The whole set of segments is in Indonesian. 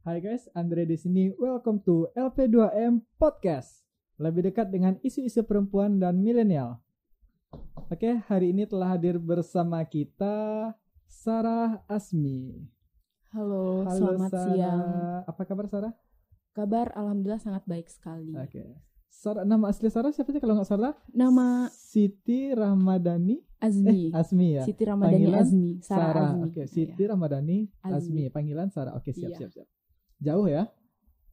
Hai guys, Andre di sini. Welcome to LP2M Podcast. Lebih dekat dengan isu-isu perempuan dan milenial. Oke, hari ini telah hadir bersama kita Sarah Asmi. Halo, Halo selamat Sarah. siang. Apa kabar Sarah? Kabar alhamdulillah sangat baik sekali. Oke. Sarah, nama asli Sarah siapa sih kalau nggak salah? Nama Siti Ramadhani. Azmi. Eh, Asmi ya. Siti Ramadhani Panggilan Azmi. Sarah, Sarah. Azmi. Oke, Iya. Siti Ramadhani Azmi. Azmi. Panggilan Sarah. Oke, siap, Iya. siap, siap. Jauh ya?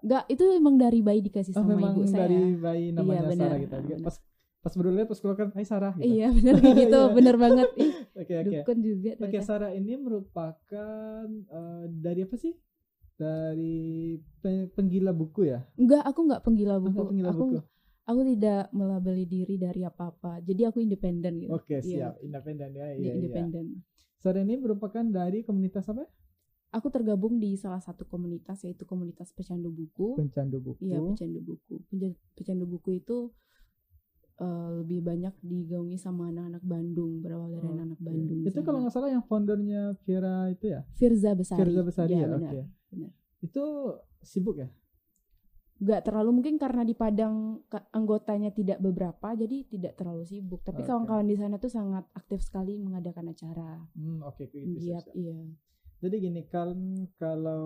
Enggak, itu emang dari bayi dikasih Oh, sama memang ibu saya. dari bayi namanya benar, Sarah gitu. benar. Pas pas baru lihat pas keluar Hai Sarah gitu. Iya, benar kayak gitu, Iya. benar banget. Ih, Oke, oke. dukun juga Oke, ternyata. Sarah ini merupakan eh, dari apa sih? Dari pe- penggila buku ya? Enggak, aku enggak penggila buku. Penggila aku buku? aku tidak melabeli diri dari apa-apa. Jadi aku independen gitu. Oke, Iya, siap. Independen ya. Iya, iya. independen. Sarah ini merupakan dari komunitas apa? Aku tergabung di salah satu komunitas yaitu komunitas pecandu buku. Pencandu buku. Iya, pecandu buku. Pecandu buku itu eh, lebih banyak digaungi sama anak-anak Bandung, berawal dari Oh, anak-anak Oke. Bandung. Itu kalau nggak salah yang foundernya Vira itu ya? Firza Besari. Firza Besari Iya, ya, benar, oke. benar. Itu sibuk ya? Nggak terlalu mungkin karena di Padang anggotanya tidak beberapa, jadi tidak terlalu sibuk. Tapi kawan-kawan di sana tuh sangat aktif sekali mengadakan acara. Hmm, oke, itu Giat, iya. Jadi gini, kan kalau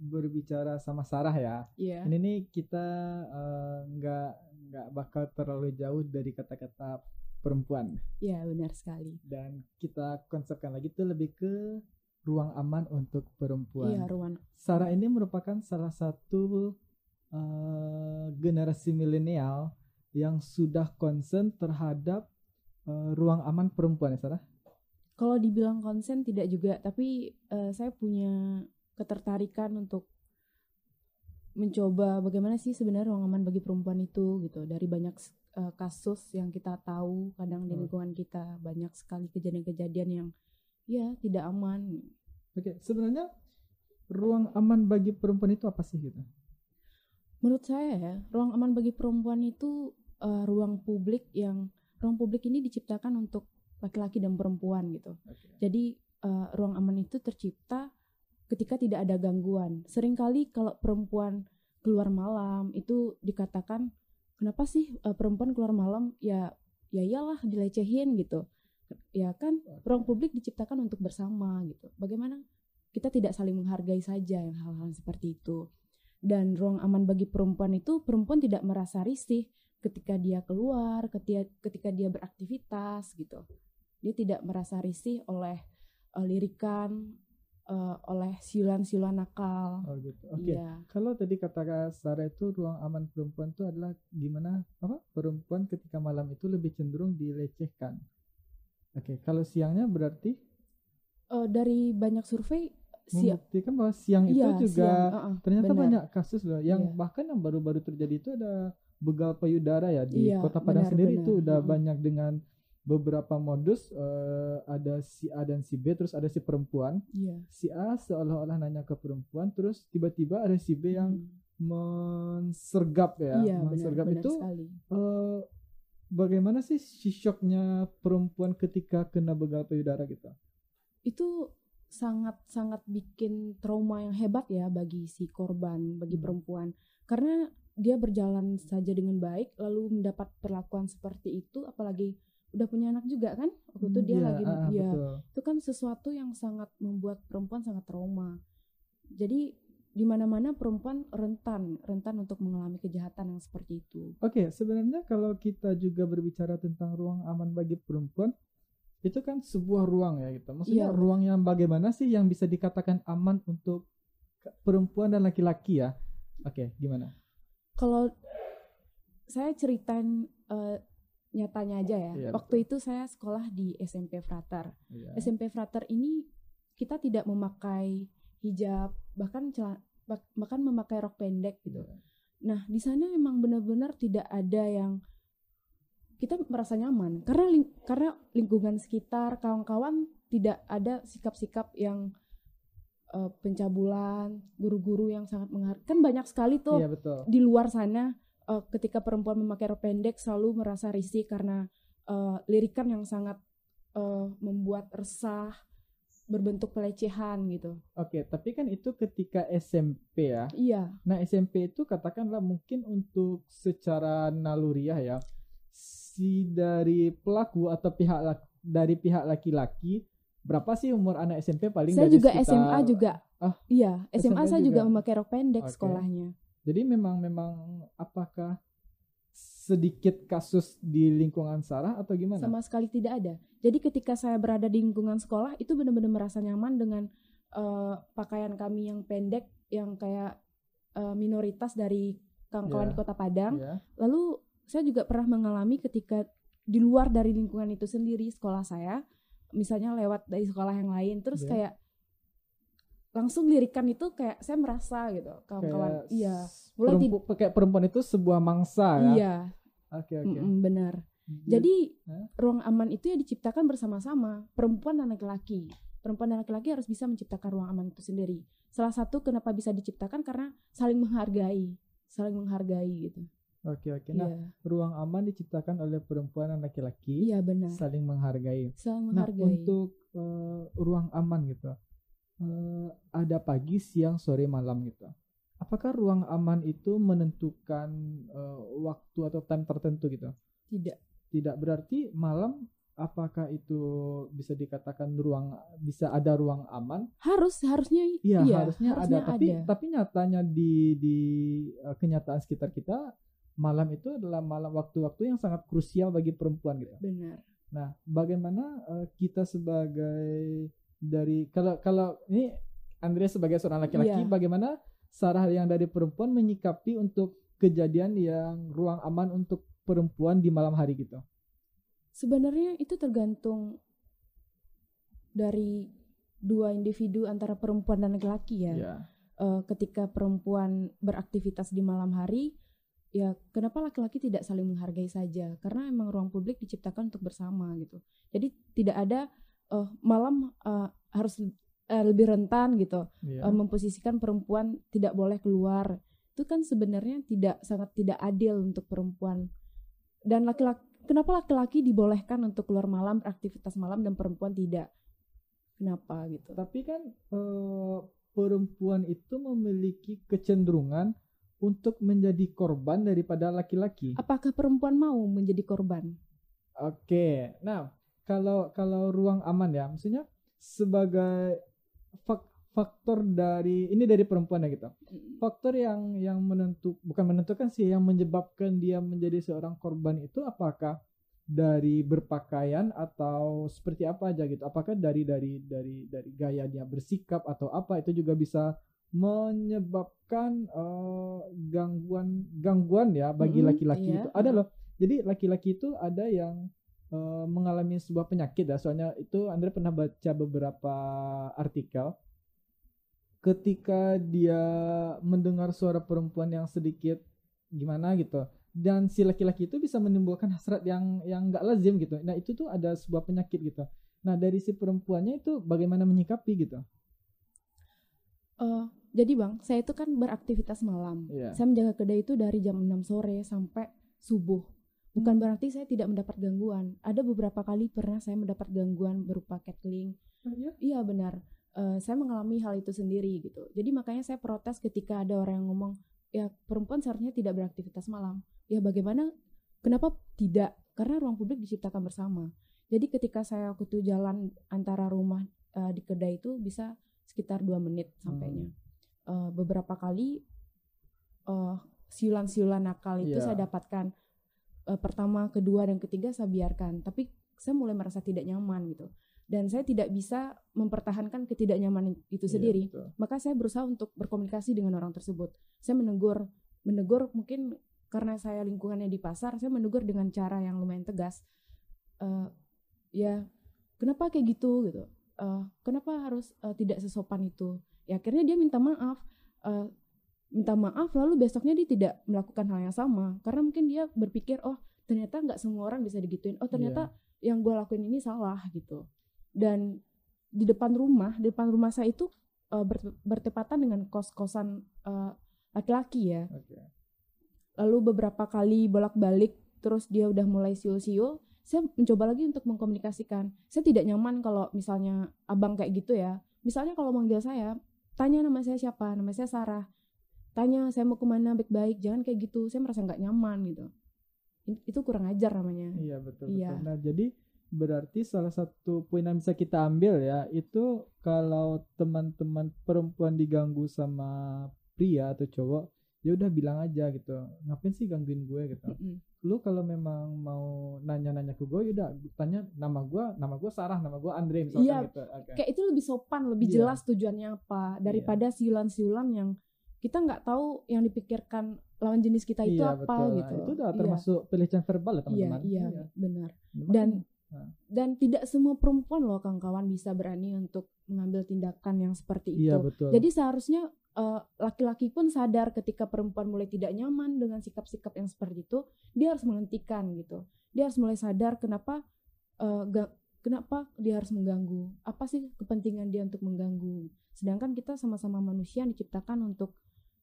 berbicara sama Sarah ya, Iya. ini nih kita eh, nggak nggak bakal terlalu jauh dari kata-kata perempuan Iya, benar sekali. dan kita konsepkan lagi tuh lebih ke ruang aman untuk perempuan. Iya, Ruan. Sarah ini merupakan salah satu eh, generasi milenial yang sudah concern terhadap eh, ruang aman perempuan ya Sarah. Kalau dibilang konsen tidak juga, tapi eh, saya punya ketertarikan untuk mencoba bagaimana sih sebenarnya ruang aman bagi perempuan itu gitu. Dari banyak eh, kasus yang kita tahu, kadang di Hmm. lingkungan kita banyak sekali kejadian-kejadian yang ya tidak aman. Oke, sebenarnya ruang aman bagi perempuan itu apa sih gitu? Menurut saya ya, ruang aman bagi perempuan itu eh, ruang publik yang ruang publik ini diciptakan untuk laki-laki dan perempuan gitu. Jadi eh, ruang aman itu tercipta ketika tidak ada gangguan. Seringkali kalau perempuan keluar malam itu dikatakan kenapa sih eh, perempuan keluar malam ya ya iyalah dilecehin gitu. Ya kan ruang publik diciptakan untuk bersama gitu. Bagaimana kita tidak saling menghargai saja yang hal-hal seperti itu. Dan ruang aman bagi perempuan itu perempuan tidak merasa risih ketika dia keluar, ketika ketika dia beraktivitas gitu. Dia tidak merasa risih oleh eh, lirikan eh, oleh siulan-siulan nakal. Oh gitu. Oke. Iya. Kalau tadi kata Sarah itu ruang aman perempuan itu adalah gimana apa perempuan ketika malam itu lebih cenderung dilecehkan. Oke, kalau siangnya berarti Eh, dari banyak survei siap. membuktikan bahwa siang itu Iya, juga siang. Uh-uh, ternyata benar. banyak kasus loh yang Iya. bahkan yang baru-baru terjadi itu ada begal payudara ya di Kota Padang benar, sendiri benar. itu udah Mm-mm. banyak dengan beberapa modus eh, ada si A dan si B terus ada si perempuan Iya. si A seolah-olah nanya ke perempuan terus tiba-tiba ada si B yang Hmm. mensergap ya Iya, benar, mensergap benar itu sekali. eh, bagaimana sih si shocknya perempuan ketika kena begal payudara gitu Itu sangat-sangat bikin trauma yang hebat ya bagi si korban, bagi Hmm. perempuan. Karena dia berjalan saja dengan baik lalu mendapat perlakuan seperti itu apalagi udah punya anak juga kan? Waktu itu dia Iya, lagi ah, ya betul. itu kan sesuatu yang sangat membuat perempuan sangat trauma. Jadi di mana-mana perempuan rentan, rentan untuk mengalami kejahatan yang seperti itu. Oke, sebenarnya kalau kita juga berbicara tentang ruang aman bagi perempuan, itu kan sebuah ruang ya gitu. Maksudnya Iya. ruang yang bagaimana sih yang bisa dikatakan aman untuk perempuan dan laki-laki ya? Oke, gimana? Kalau saya ceritain eh, nyatanya aja ya. Iya, Waktu itu saya sekolah di SMP Frater. Iya. SMP Frater ini kita tidak memakai hijab, bahkan cela- bah- bahkan memakai rok pendek gitu. Iya. Nah, di sana memang benar-benar tidak ada yang kita merasa nyaman karena ling- karena lingkungan sekitar kawan-kawan tidak ada sikap-sikap yang eh, pencabulan, guru-guru yang sangat menghargai. Kan banyak sekali tuh betul. di luar sana eh, ketika perempuan memakai rok pendek selalu merasa risih karena eh, lirikan yang sangat eh, membuat resah berbentuk pelecehan gitu. Oke, tapi kan itu ketika SMP ya. Iya, Nah, SMP itu katakanlah mungkin untuk secara naluriah ya, si dari pelaku atau pihak dari pihak laki-laki berapa sih umur anak SMP paling saya juga sekitar- SMA juga. Ah, iya, SMA, SMA saya juga, juga. memakai rok pendek Oke. sekolahnya. Jadi memang memang apakah sedikit kasus di lingkungan Sarah atau gimana? Sama sekali tidak ada. Jadi ketika saya berada di lingkungan sekolah itu benar-benar merasa nyaman dengan eh, pakaian kami yang pendek yang kayak eh, minoritas dari kawan-kawan di Kota Padang. Ya. Lalu saya juga pernah mengalami ketika di luar dari lingkungan itu sendiri sekolah saya, misalnya lewat dari sekolah yang lain, terus Ya. kayak langsung lirikan itu kayak saya merasa gitu kawan-kawan, iya, mulai perempu- kayak perempuan itu sebuah mangsa ya. iya, Oke oke. mm-mm, benar. Jadi Jadi Hah? ruang aman itu ya diciptakan bersama-sama perempuan dan laki-laki. Perempuan dan laki-laki harus bisa menciptakan ruang aman itu sendiri. Salah satu kenapa bisa diciptakan karena saling menghargai, saling menghargai gitu. oke oke. Nah, Iya, ruang aman diciptakan oleh perempuan dan laki-laki iya benar. saling menghargai. Saling Nah, menghargai. untuk eh, ruang aman gitu, eh, ada pagi, siang, sore, malam gitu. Apakah ruang aman itu menentukan eh, waktu atau time tertentu gitu? tidak Tidak berarti malam. Apakah itu bisa dikatakan ruang bisa ada ruang aman? harus harusnya Iya, iya, harusnya, harusnya ada. Tapi ada. tapi nyatanya di di eh, kenyataan sekitar kita malam itu adalah malam waktu-waktu yang sangat krusial bagi perempuan gitu. benar. Nah, bagaimana eh, kita sebagai dari kalau kalau ini Andrea sebagai seorang laki-laki, Iya. bagaimana Sarah yang dari perempuan menyikapi untuk kejadian yang ruang aman untuk perempuan di malam hari gitu? Sebenarnya itu tergantung dari dua individu antara perempuan dan laki-laki ya. Iya. Eh, ketika perempuan beraktivitas di malam hari, ya kenapa laki-laki tidak saling menghargai saja? Karena emang ruang publik diciptakan untuk bersama gitu. Jadi tidak ada eh, malam eh, harus eh, lebih rentan gitu, Iya. eh, memposisikan perempuan tidak boleh keluar. Itu kan sebenarnya tidak sangat tidak adil untuk perempuan. Dan laki-laki kenapa laki-laki dibolehkan untuk keluar malam, aktivitas malam dan perempuan tidak? Kenapa gitu? Tapi kan eh, perempuan itu memiliki kecenderungan untuk menjadi korban daripada laki-laki. Apakah perempuan mau menjadi korban? Oke, nah kalau kalau ruang aman ya, maksudnya sebagai fak- faktor dari ini dari perempuan ya gitu. Faktor yang yang menentu bukan menentukan sih yang menyebabkan dia menjadi seorang korban itu apakah dari berpakaian atau seperti apa aja gitu. Apakah dari dari dari dari gaya dia bersikap atau apa itu juga bisa menyebabkan eh, gangguan gangguan ya bagi laki-laki iya. itu. Ada loh. Jadi laki-laki itu ada yang eh, mengalami sebuah penyakit ya. Soalnya itu Andre pernah baca beberapa artikel ketika dia mendengar suara perempuan yang sedikit gimana gitu dan si laki-laki itu bisa menimbulkan hasrat yang yang nggak lazim gitu. Nah itu tuh ada sebuah penyakit gitu. Nah dari si perempuannya itu bagaimana menyikapi gitu? Eh, jadi bang, saya itu kan beraktivitas malam. Iya. Saya menjaga kedai itu dari jam 6 sore sampai subuh. Bukan Hmm. berarti saya tidak mendapat gangguan. Ada beberapa kali pernah saya mendapat gangguan berupa cackling. Oh, iya? Iya benar. Eh, saya mengalami hal itu sendiri gitu. Jadi makanya saya protes ketika ada orang yang ngomong, ya perempuan seharusnya tidak beraktivitas malam. Ya bagaimana? Kenapa tidak? Karena ruang publik diciptakan bersama. Jadi ketika saya waktu itu jalan antara rumah eh, di kedai itu bisa sekitar dua menit sampainya. Eh, beberapa kali eh, siulan-siulan nakal itu Iya. saya dapatkan. Eh, pertama, kedua, dan ketiga saya biarkan. Tapi saya mulai merasa tidak nyaman gitu dan saya tidak bisa mempertahankan ketidaknyamanan itu Iya, sendiri. betul. Maka saya berusaha untuk berkomunikasi dengan orang tersebut. Saya menegur, menegur mungkin karena saya lingkungannya di pasar, saya menegur dengan cara yang lumayan tegas. Eh, ya, kenapa kayak gitu gitu? Eh, kenapa harus eh, tidak sesopan itu? Ya akhirnya dia minta maaf, Eh, minta maaf lalu besoknya dia tidak melakukan hal yang sama. Karena mungkin dia berpikir oh ternyata nggak semua orang bisa digituin. Oh ternyata yang gue lakuin ini salah gitu. Dan di depan rumah di depan rumah saya itu uh, ber- bertepatan dengan kos-kosan uh, laki-laki ya. Oke. lalu beberapa kali bolak-balik terus dia udah mulai siul-siul saya mencoba lagi untuk mengkomunikasikan. Saya tidak nyaman kalau misalnya abang kayak gitu ya. Misalnya kalau manggil saya tanya nama saya siapa nama saya Sarah tanya saya mau ke mana baik-baik jangan kayak gitu saya merasa nggak nyaman gitu itu kurang ajar namanya Iya betul Iya. betul. Nah jadi berarti salah satu poin yang bisa kita ambil ya itu kalau teman-teman perempuan diganggu sama pria atau cowok ya udah bilang aja gitu ngapain sih gangguin gue gitu Mm-mm. lu kalau memang mau nanya-nanya ke gue yaudah tanya nama gue nama gue Sarah nama gue Andre misalkan Iya, gitu Oke. kayak itu lebih sopan lebih Iya. jelas tujuannya apa daripada siulan-siulan yang kita nggak tahu yang dipikirkan lawan jenis kita itu Iya, apa betul. gitu. itu udah Iya. termasuk pelecehan verbal ya iya teman-teman iya. benar. Dan- Nah. dan tidak semua perempuan loh kawan-kawan bisa berani untuk mengambil tindakan yang seperti itu. iya betul. Jadi seharusnya eh, laki-laki pun sadar ketika perempuan mulai tidak nyaman dengan sikap-sikap yang seperti itu dia harus menghentikan gitu. Dia harus mulai sadar kenapa eh, ga- kenapa dia harus mengganggu apa sih kepentingan dia untuk mengganggu. Sedangkan kita sama-sama manusia yang diciptakan untuk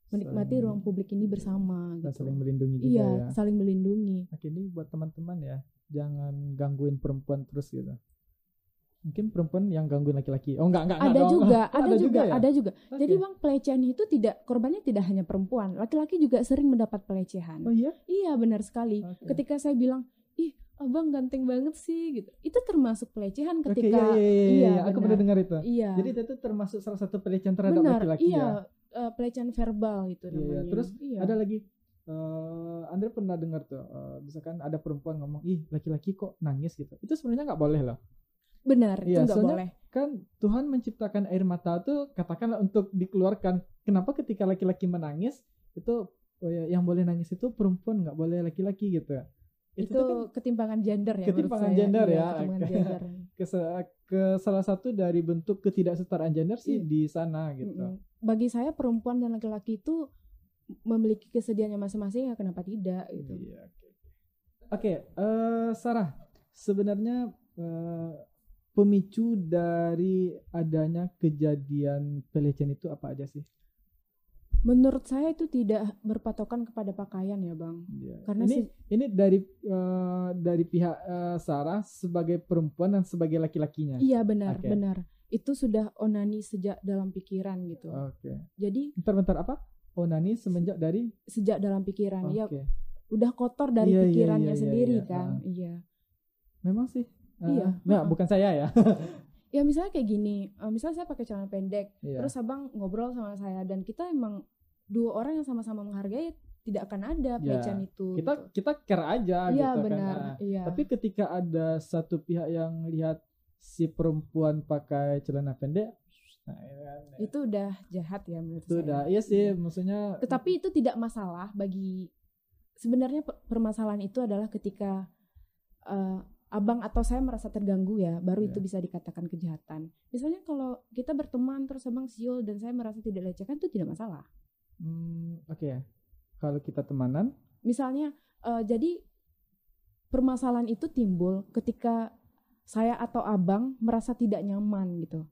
menikmati Saling- ruang publik ini bersama dan gitu saling melindungi juga iya ya saling melindungi Oke, ini buat teman-teman ya, jangan gangguin perempuan terus gitu. Mungkin perempuan yang gangguin laki-laki. Oh enggak enggak enggak ada dong. juga Oh, ada, juga, ya? ada juga Oke. jadi bang pelecehan itu tidak korbannya tidak hanya perempuan laki-laki juga sering mendapat pelecehan Oh iya? Iya benar sekali. Oke. Ketika saya bilang, ih abang ganteng banget sih, gitu. Itu termasuk pelecehan ketika iya, iya, iya, iya, aku benar. pernah dengar itu. Iya. Jadi itu termasuk salah satu pelecehan terhadap benar. laki-laki Iya. ya. Eh, pelecehan verbal itu Iya, iya. namanya. Terus Iya. Ada lagi eh Andre pernah dengar tuh, eh, misalkan ada perempuan ngomong, ih laki-laki kok nangis gitu. Itu sebenarnya nggak boleh loh. benar itu Iya, nggak boleh. Kan Tuhan menciptakan air mata tuh katakanlah untuk dikeluarkan. Kenapa ketika laki-laki menangis itu oh ya, yang boleh nangis itu perempuan nggak boleh laki-laki gitu. Itu, tuh kan ketimpangan gender ya. Ketimpangan gender Iya, ya. Ketimpangan gender. Ke, ke salah satu dari bentuk ketidaksetaraan gender sih Iya. di sana gitu. Bagi saya perempuan dan laki-laki itu memiliki kesedihannya masing-masing ya kenapa tidak gitu. Iya, oke. oke. Oke, eh, Sarah, sebenarnya eh, pemicu dari adanya kejadian pelecehan itu apa aja sih? Menurut saya itu tidak berpatokan kepada pakaian ya, Bang. Iya. Karena ini sih- ini dari eh, dari pihak eh, Sarah sebagai perempuan dan sebagai laki-lakinya. Iya benar, Oke. benar. Itu sudah onani sejak dalam pikiran gitu. Oke. Jadi Bentar-bentar apa? Onani semenjak dari sejak dalam pikiran ya Oke. udah kotor dari Iya, iya, pikirannya iya, iya, sendiri iya. kan. Ah. Iya. Memang sih. eh, Iya, Nah, heeh. bukan saya ya. Ya misalnya kayak gini, eh, misalnya saya pakai celana pendek, Iya. terus abang ngobrol sama saya dan kita emang dua orang yang sama-sama menghargai tidak akan ada Ya, pelecehan itu. kita gitu. kita care aja Iya gitu benar, kan. Iya. Tapi ketika ada satu pihak yang lihat si perempuan pakai celana pendek, nah, ya kan, itu udah jahat ya menurut itu saya. udah iya sih Iya. maksudnya Tetapi itu tidak masalah bagi sebenarnya pe- permasalahan itu adalah ketika eh, abang atau saya merasa terganggu ya, baru itu Iya. bisa dikatakan kejahatan. Misalnya kalau kita berteman terus abang siul dan saya merasa tidak lecehkan itu tidak masalah. Hmm, oke ya. Kalau kita temanan, Misalnya eh, jadi permasalahan itu timbul ketika saya atau abang merasa tidak nyaman gitu.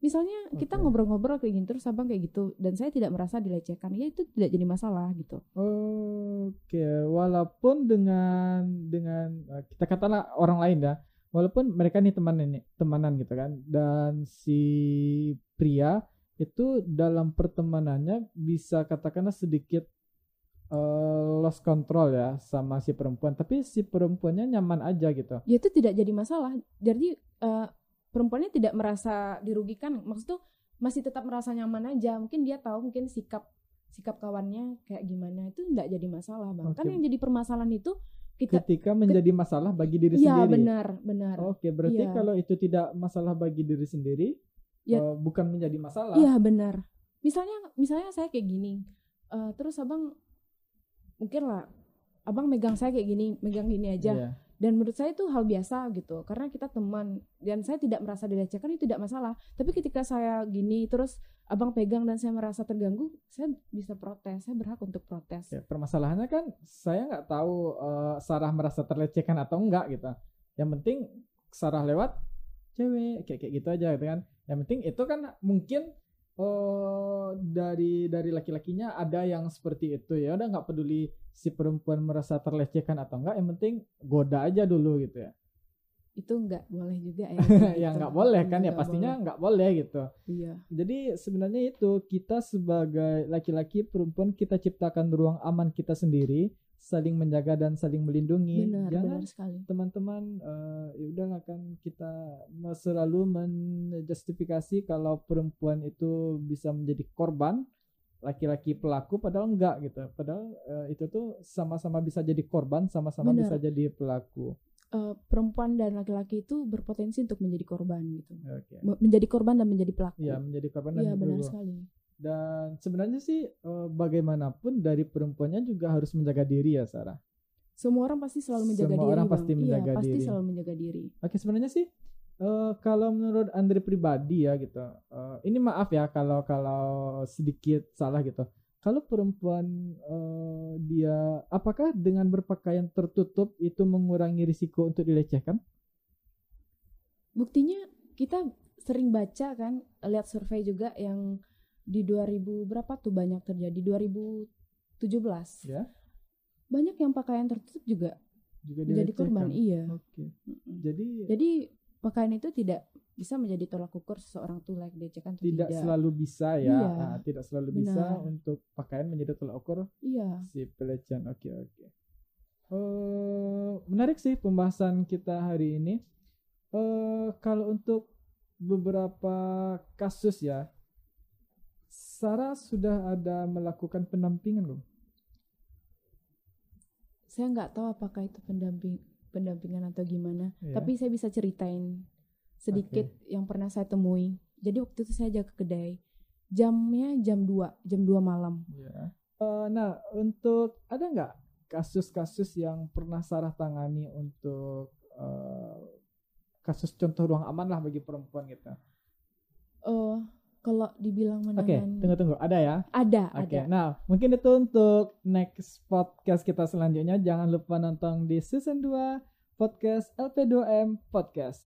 Misalnya kita ngobrol-ngobrol kayak gini terus abang kayak gitu dan saya tidak merasa dilecehkan, ya itu tidak jadi masalah gitu. oke, walaupun dengan dengan eh, kita katakanlah orang lain ya, walaupun mereka nih teman ini temanan gitu kan, dan si pria itu dalam pertemanannya bisa katakanlah sedikit eh, lost control ya sama si perempuan, tapi si perempuannya nyaman aja gitu. ya itu tidak jadi masalah jadi eh, perempuannya tidak merasa dirugikan maksud tuh masih tetap merasa nyaman aja mungkin dia tahu mungkin sikap sikap kawannya kayak gimana itu tidak jadi masalah bang kan Oke. yang jadi permasalahan itu kita Ketika menjadi masalah bagi diri iya sendiri. benar benar Oke, berarti Iya. kalau itu tidak masalah bagi diri sendiri, Ya. eh, bukan menjadi masalah. iya benar misalnya misalnya saya kayak gini eh, terus abang mungkin lah abang megang saya kayak gini megang gini aja Iya. dan menurut saya itu hal biasa gitu karena kita teman dan saya tidak merasa dilecehkan itu tidak masalah tapi ketika saya gini terus abang pegang dan saya merasa terganggu saya bisa protes saya berhak untuk protes Ya, permasalahannya kan saya nggak tahu eh, Sarah merasa terlecehkan atau enggak gitu. Yang penting Sarah lewat cewek kayak kayak gitu aja gitu kan. Yang penting itu kan mungkin oh dari dari laki-lakinya ada yang seperti itu ya. Udah nggak peduli si perempuan merasa terlecehkan atau enggak yang penting goda aja dulu gitu ya itu nggak boleh juga ya. ya gitu. nggak boleh kan ya pastinya nggak boleh gitu Iya. jadi sebenarnya itu kita sebagai laki-laki perempuan kita ciptakan ruang aman kita sendiri saling menjaga dan saling melindungi Benar, jangan benar sekali. teman-teman eh, ya udahlah kan kita selalu menjustifikasi kalau perempuan itu bisa menjadi korban laki-laki pelaku padahal enggak gitu padahal eh, itu tuh sama-sama bisa jadi korban sama-sama bisa jadi pelaku Eh, perempuan dan laki-laki itu berpotensi untuk menjadi korban gitu. oke Me- Menjadi korban dan menjadi pelaku. ya menjadi korban Iya, dan benar dulu. sekali. dan sebenarnya sih eh, bagaimanapun dari perempuannya juga harus menjaga diri ya Sarah Semua orang pasti selalu menjaga Semua diri. orang Bang. pasti menjaga iya, pasti diri. selalu menjaga diri. Oke sebenarnya sih eh, kalau menurut Andre pribadi ya gitu. eh, ini maaf ya kalau kalau sedikit salah gitu. Kalau perempuan eh, dia apakah dengan berpakaian tertutup itu mengurangi risiko untuk dilecehkan? Buktinya kita sering baca kan, lihat survei juga yang di 2000 berapa tuh banyak terjadi 2017. Ya. Banyak yang pakaian tertutup juga Juga menjadi korban. Iya. Oke. Mm-mm. Jadi Jadi pakaian itu tidak bisa menjadi tolak ukur seseorang tuh layak dilecehkan atau tidak tidak. selalu bisa ya, Iya. Ah, tidak selalu bisa Benar. untuk pakaian menjadi tolak ukur Iya. si pelecehan. Oke oke. Eh, menarik sih pembahasan kita hari ini. Eh kalau untuk beberapa kasus ya, Sarah sudah ada melakukan pendampingan belum? Saya nggak tahu apakah itu pendamping pendampingan atau gimana. Iya. Tapi saya bisa ceritain sedikit yang pernah saya temui. Jadi waktu itu saya jaga kedai. Jamnya jam 2, jam 2 malam. Ya. Eh, nah untuk ada nggak kasus-kasus yang pernah Sarah tangani untuk eh, kasus contoh ruang aman lah bagi perempuan gitu? Eh kalau dibilang Oke, menangani tunggu tunggu, ada ya? ada, Oke, ada. nah mungkin itu untuk next podcast kita selanjutnya. Jangan lupa nonton di season 2 podcast LP2M Podcast.